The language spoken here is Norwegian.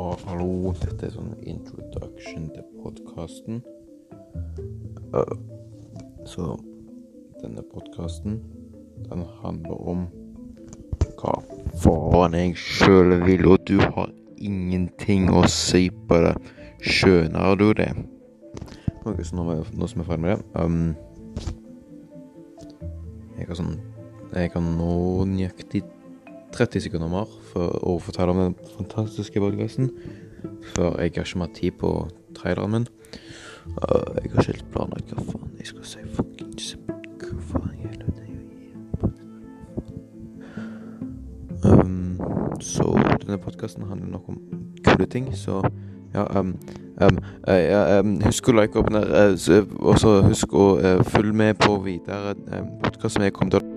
Og hallo, dette er sånn introduction til podkasten. så denne podkasten, den handler om hva faen jeg sjøl vil, og du har ingenting å si på det. Skjønner du det? Ok, så nå, jeg- nå som jeg er ferdig med det um, Jeg har sånn Jeg kan nå nøyaktig 30 sekunder mer for å fortelle om den fantastiske podkasten. For jeg har ikke mer tid på traileren min. Uh, jeg har ikke helt planlagt hva faen jeg skal si. Fuckings Hva faen det å gi um, Så denne podkasten handler nok om kule ting, så ja um, um, uh, ja, um, Husk å like opp der, uh, og så husk å eh, følge med på videre um, podkast som jeg kommer til å